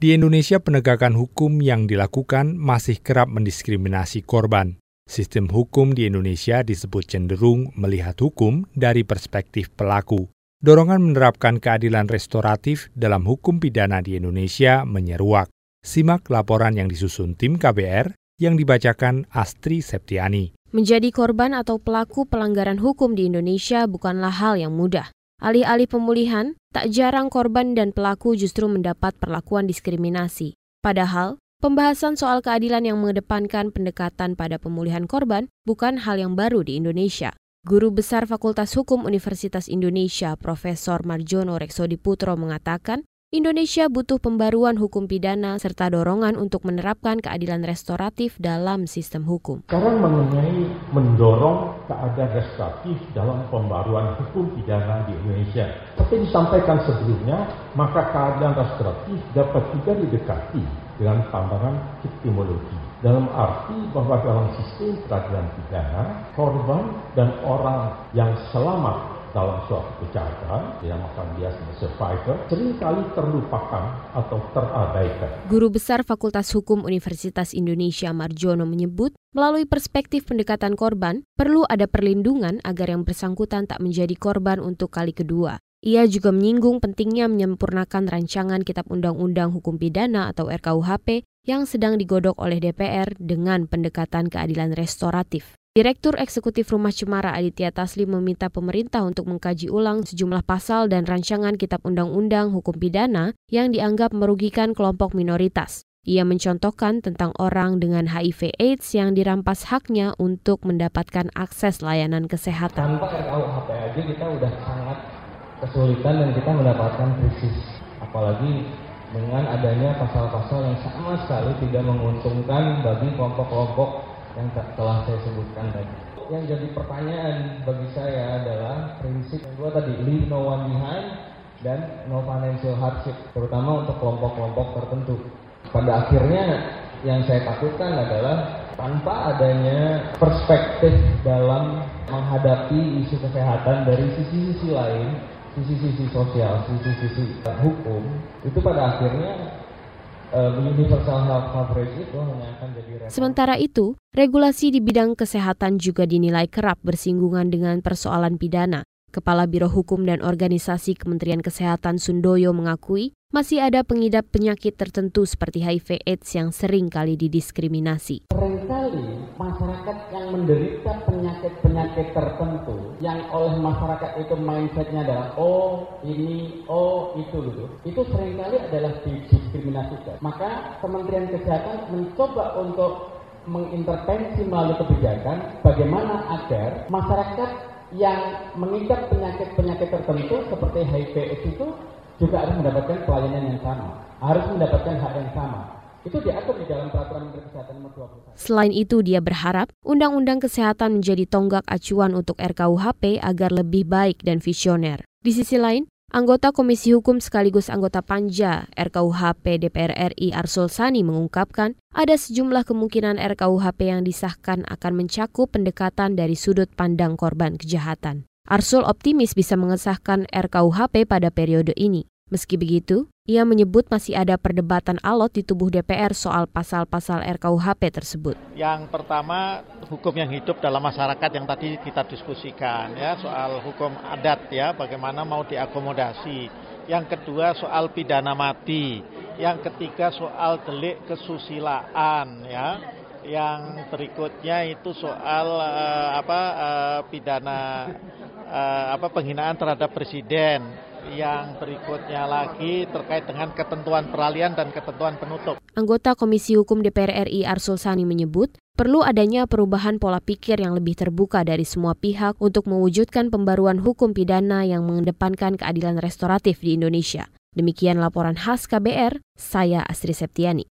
Di Indonesia, penegakan hukum yang dilakukan masih kerap mendiskriminasi korban. Sistem hukum di Indonesia disebut cenderung melihat hukum dari perspektif pelaku. Dorongan menerapkan keadilan restoratif dalam hukum pidana di Indonesia menyeruak. Simak laporan yang disusun tim KBR yang dibacakan Astri Septiani. Menjadi korban atau pelaku pelanggaran hukum di Indonesia bukanlah hal yang mudah. Alih-alih pemulihan, tak jarang korban dan pelaku justru mendapat perlakuan diskriminasi. Padahal, pembahasan soal keadilan yang mengedepankan pendekatan pada pemulihan korban bukan hal yang baru di Indonesia. Guru Besar Fakultas Hukum Universitas Indonesia, Profesor Marjono Reksodi Putro mengatakan, Indonesia butuh pembaruan hukum pidana serta dorongan untuk menerapkan keadilan restoratif dalam sistem hukum. Sekarang mengenai mendorong keadilan restoratif dalam pembaruan hukum pidana di Indonesia. Seperti disampaikan sebelumnya, maka keadilan restoratif dapat juga didekati dengan pandangan epistemologi. Dalam arti bahwa dalam sistem peradilan pidana, korban dan orang yang selamat dalam suatu kejahatan yang akan dia survivor sering kali terlupakan atau terabaikan. Guru Besar Fakultas Hukum Universitas Indonesia Marjono menyebut, melalui perspektif pendekatan korban, perlu ada perlindungan agar yang bersangkutan tak menjadi korban untuk kali kedua. Ia juga menyinggung pentingnya menyempurnakan rancangan Kitab Undang-Undang Hukum Pidana atau RKUHP yang sedang digodok oleh DPR dengan pendekatan keadilan restoratif. Direktur Eksekutif Rumah Cemara Aditya Taslim meminta pemerintah untuk mengkaji ulang sejumlah pasal dan rancangan Kitab Undang-Undang Hukum Pidana yang dianggap merugikan kelompok minoritas. Ia mencontohkan tentang orang dengan HIV AIDS yang dirampas haknya untuk mendapatkan akses layanan kesehatan. Tanpa RKUHP aja kita udah sangat kesulitan dan kita mendapatkan krisis. Apalagi dengan adanya pasal-pasal yang sama sekali tidak menguntungkan bagi kelompok-kelompok yang telah saya sebutkan tadi. Yang jadi pertanyaan bagi saya adalah prinsip yang dua tadi, leave no one behind dan no financial hardship, terutama untuk kelompok-kelompok tertentu. Pada akhirnya yang saya takutkan adalah tanpa adanya perspektif dalam menghadapi isu kesehatan dari sisi-sisi lain, sisi-sisi sosial, sisi-sisi hukum, itu pada akhirnya Sementara itu, regulasi di bidang kesehatan juga dinilai kerap bersinggungan dengan persoalan pidana. Kepala Biro Hukum dan Organisasi Kementerian Kesehatan Sundoyo mengakui masih ada pengidap penyakit tertentu seperti HIV AIDS yang sering kali didiskriminasi. Seringkali masyarakat yang menderita penyakit-penyakit tertentu yang oleh masyarakat itu mindsetnya adalah oh ini, oh itu gitu. Itu sering kali adalah didiskriminasikan. Maka Kementerian Kesehatan mencoba untuk mengintervensi melalui kebijakan bagaimana agar masyarakat yang mengidap penyakit-penyakit tertentu seperti HIV AIDS itu juga harus mendapatkan pelayanan yang sama, harus mendapatkan hak yang sama. Itu diatur di dalam peraturan Menteri Kesehatan nomor 21. Selain itu, dia berharap Undang-Undang Kesehatan menjadi tonggak acuan untuk RKUHP agar lebih baik dan visioner. Di sisi lain, Anggota Komisi Hukum sekaligus anggota Panja RKUHP DPR RI Arsul Sani mengungkapkan ada sejumlah kemungkinan RKUHP yang disahkan akan mencakup pendekatan dari sudut pandang korban kejahatan. Arsul optimis bisa mengesahkan RKUHP pada periode ini. Meski begitu, ia menyebut masih ada perdebatan alot di tubuh DPR soal pasal-pasal RKUHP tersebut. Yang pertama, hukum yang hidup dalam masyarakat yang tadi kita diskusikan ya, soal hukum adat ya, bagaimana mau diakomodasi. Yang kedua soal pidana mati. Yang ketiga soal delik kesusilaan ya. Yang berikutnya itu soal uh, apa uh, pidana uh, apa penghinaan terhadap presiden yang berikutnya lagi terkait dengan ketentuan peralihan dan ketentuan penutup. Anggota Komisi Hukum DPR RI Arsul Sani menyebut, perlu adanya perubahan pola pikir yang lebih terbuka dari semua pihak untuk mewujudkan pembaruan hukum pidana yang mengedepankan keadilan restoratif di Indonesia. Demikian laporan khas KBR, saya Astri Septiani.